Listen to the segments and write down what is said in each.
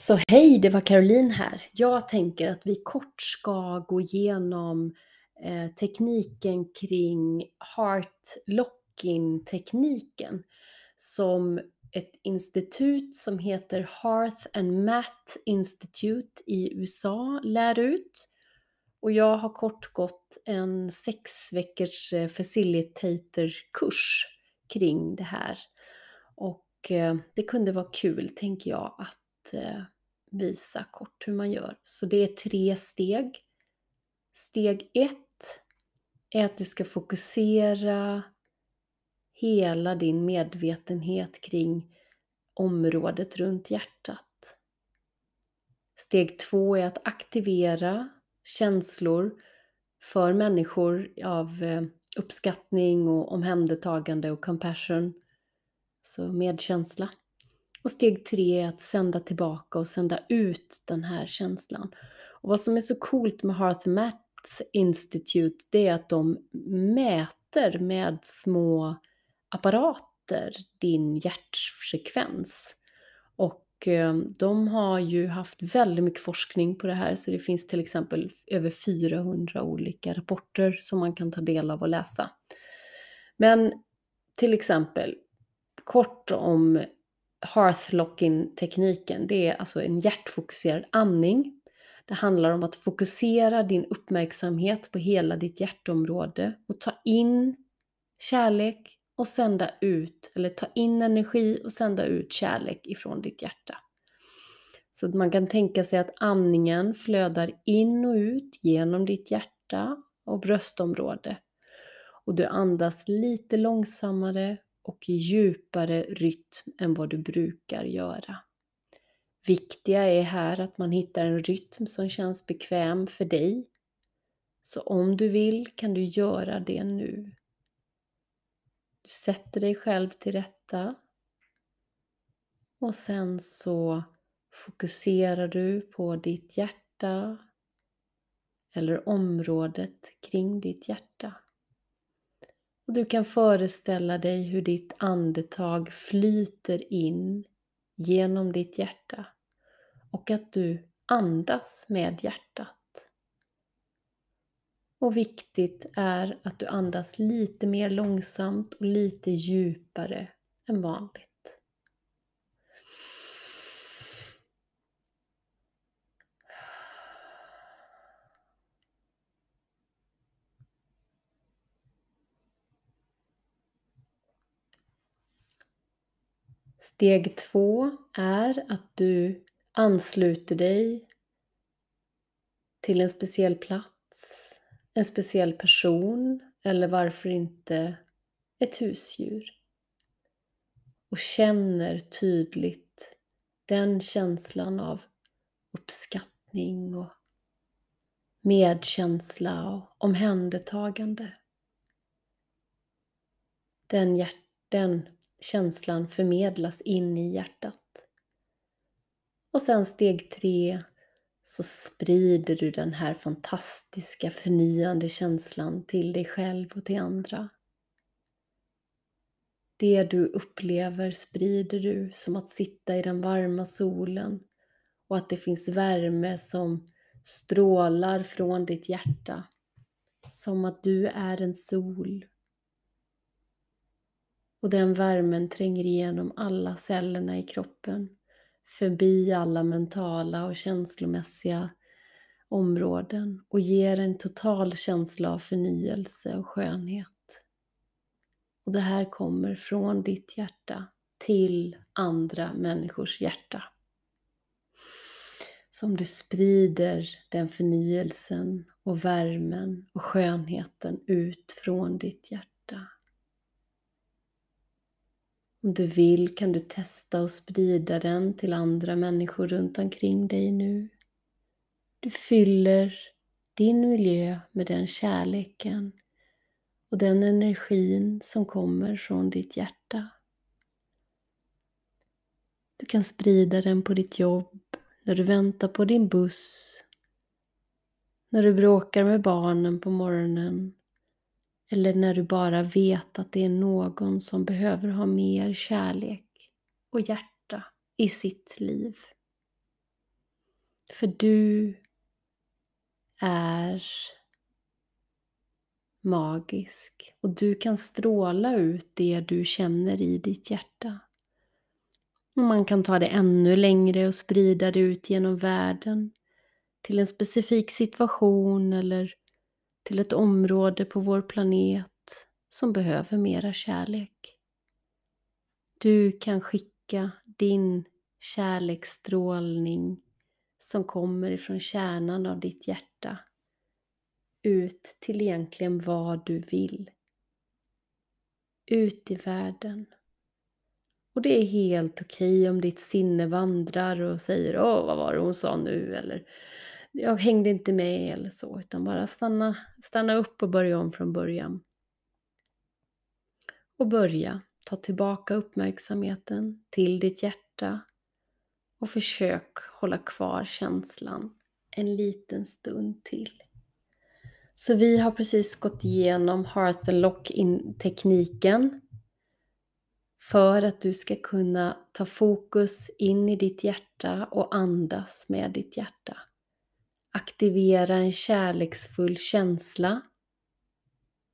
Så hej, det var Caroline här. Jag tänker att vi kort ska gå igenom eh, tekniken kring heart lock-in-tekniken som ett institut som heter Hearth and Math Institute i USA lär ut. Och jag har kort gått en sex veckors eh, facilitator-kurs kring det här. Och eh, det kunde vara kul, tänker jag, att eh, visa kort hur man gör. Så det är tre steg. Steg ett är att du ska fokusera hela din medvetenhet kring området runt hjärtat. Steg två är att aktivera känslor för människor av eh, uppskattning och omhändertagande och compassion, så medkänsla. Och steg tre är att sända tillbaka och sända ut den här känslan. Och vad som är så coolt med Hearth Math Institute, det är att de mäter med små apparater din hjärtfrekvens. Och eh, de har ju haft väldigt mycket forskning på det här, så det finns till exempel över 400 olika rapporter som man kan ta del av och läsa. Men till exempel, kort om hearth-locking-tekniken. det är alltså en hjärtfokuserad andning. Det handlar om att fokusera din uppmärksamhet på hela ditt hjärtområde och ta in kärlek och sända ut, eller ta in energi och sända ut kärlek ifrån ditt hjärta. Så man kan tänka sig att andningen flödar in och ut genom ditt hjärta och bröstområde. Och du andas lite långsammare och i djupare rytm än vad du brukar göra. Viktiga är här att man hittar en rytm som känns bekväm för dig. Så om du vill kan du göra det nu. Du sätter dig själv till rätta och sen så fokuserar du på ditt hjärta eller området kring ditt hjärta. Och du kan föreställa dig hur ditt andetag flyter in genom ditt hjärta och att du andas med hjärtat. Och viktigt är att du andas lite mer långsamt och lite djupare än vanligt. Steg två är att du ansluter dig till en speciell plats, en speciell person eller varför inte ett husdjur. Och känner tydligt den känslan av uppskattning och medkänsla och omhändertagande. Den, hjärten känslan förmedlas in i hjärtat. Och sen steg tre så sprider du den här fantastiska förnyande känslan till dig själv och till andra. Det du upplever sprider du som att sitta i den varma solen och att det finns värme som strålar från ditt hjärta. Som att du är en sol och den värmen tränger igenom alla cellerna i kroppen, förbi alla mentala och känslomässiga områden och ger en total känsla av förnyelse och skönhet. Och det här kommer från ditt hjärta till andra människors hjärta. Som du sprider den förnyelsen och värmen och skönheten ut från ditt hjärta. Om du vill kan du testa att sprida den till andra människor runt omkring dig nu. Du fyller din miljö med den kärleken och den energin som kommer från ditt hjärta. Du kan sprida den på ditt jobb, när du väntar på din buss, när du bråkar med barnen på morgonen eller när du bara vet att det är någon som behöver ha mer kärlek och hjärta i sitt liv. För du är magisk och du kan stråla ut det du känner i ditt hjärta. Och man kan ta det ännu längre och sprida det ut genom världen till en specifik situation eller till ett område på vår planet som behöver mera kärlek. Du kan skicka din kärleksstrålning som kommer ifrån kärnan av ditt hjärta ut till egentligen vad du vill. Ut i världen. Och det är helt okej om ditt sinne vandrar och säger Åh, vad var det hon sa nu? Eller jag hängde inte med eller så, utan bara stanna, stanna upp och börja om från början. Och börja ta tillbaka uppmärksamheten till ditt hjärta och försök hålla kvar känslan en liten stund till. Så vi har precis gått igenom heart and Lock-tekniken för att du ska kunna ta fokus in i ditt hjärta och andas med ditt hjärta. Aktivera en kärleksfull känsla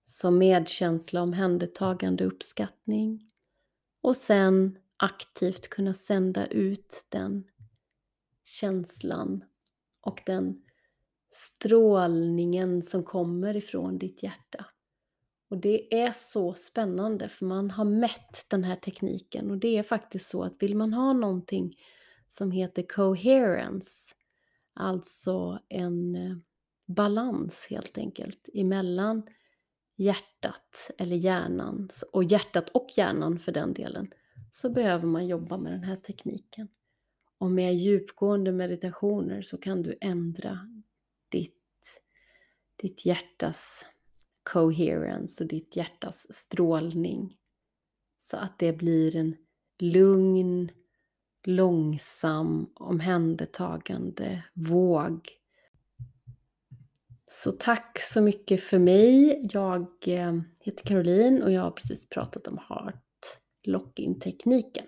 som medkänsla, omhändertagande, uppskattning och sen aktivt kunna sända ut den känslan och den strålningen som kommer ifrån ditt hjärta. Och det är så spännande för man har mätt den här tekniken och det är faktiskt så att vill man ha någonting som heter coherence, alltså en eh, balans helt enkelt emellan hjärtat eller hjärnan och hjärtat och hjärnan för den delen så behöver man jobba med den här tekniken. Och med djupgående meditationer så kan du ändra ditt, ditt hjärtas coherence och ditt hjärtas strålning. Så att det blir en lugn, långsam, omhändertagande våg. Så tack så mycket för mig. Jag eh, heter Caroline och jag har precis pratat om heart lock-in-tekniken.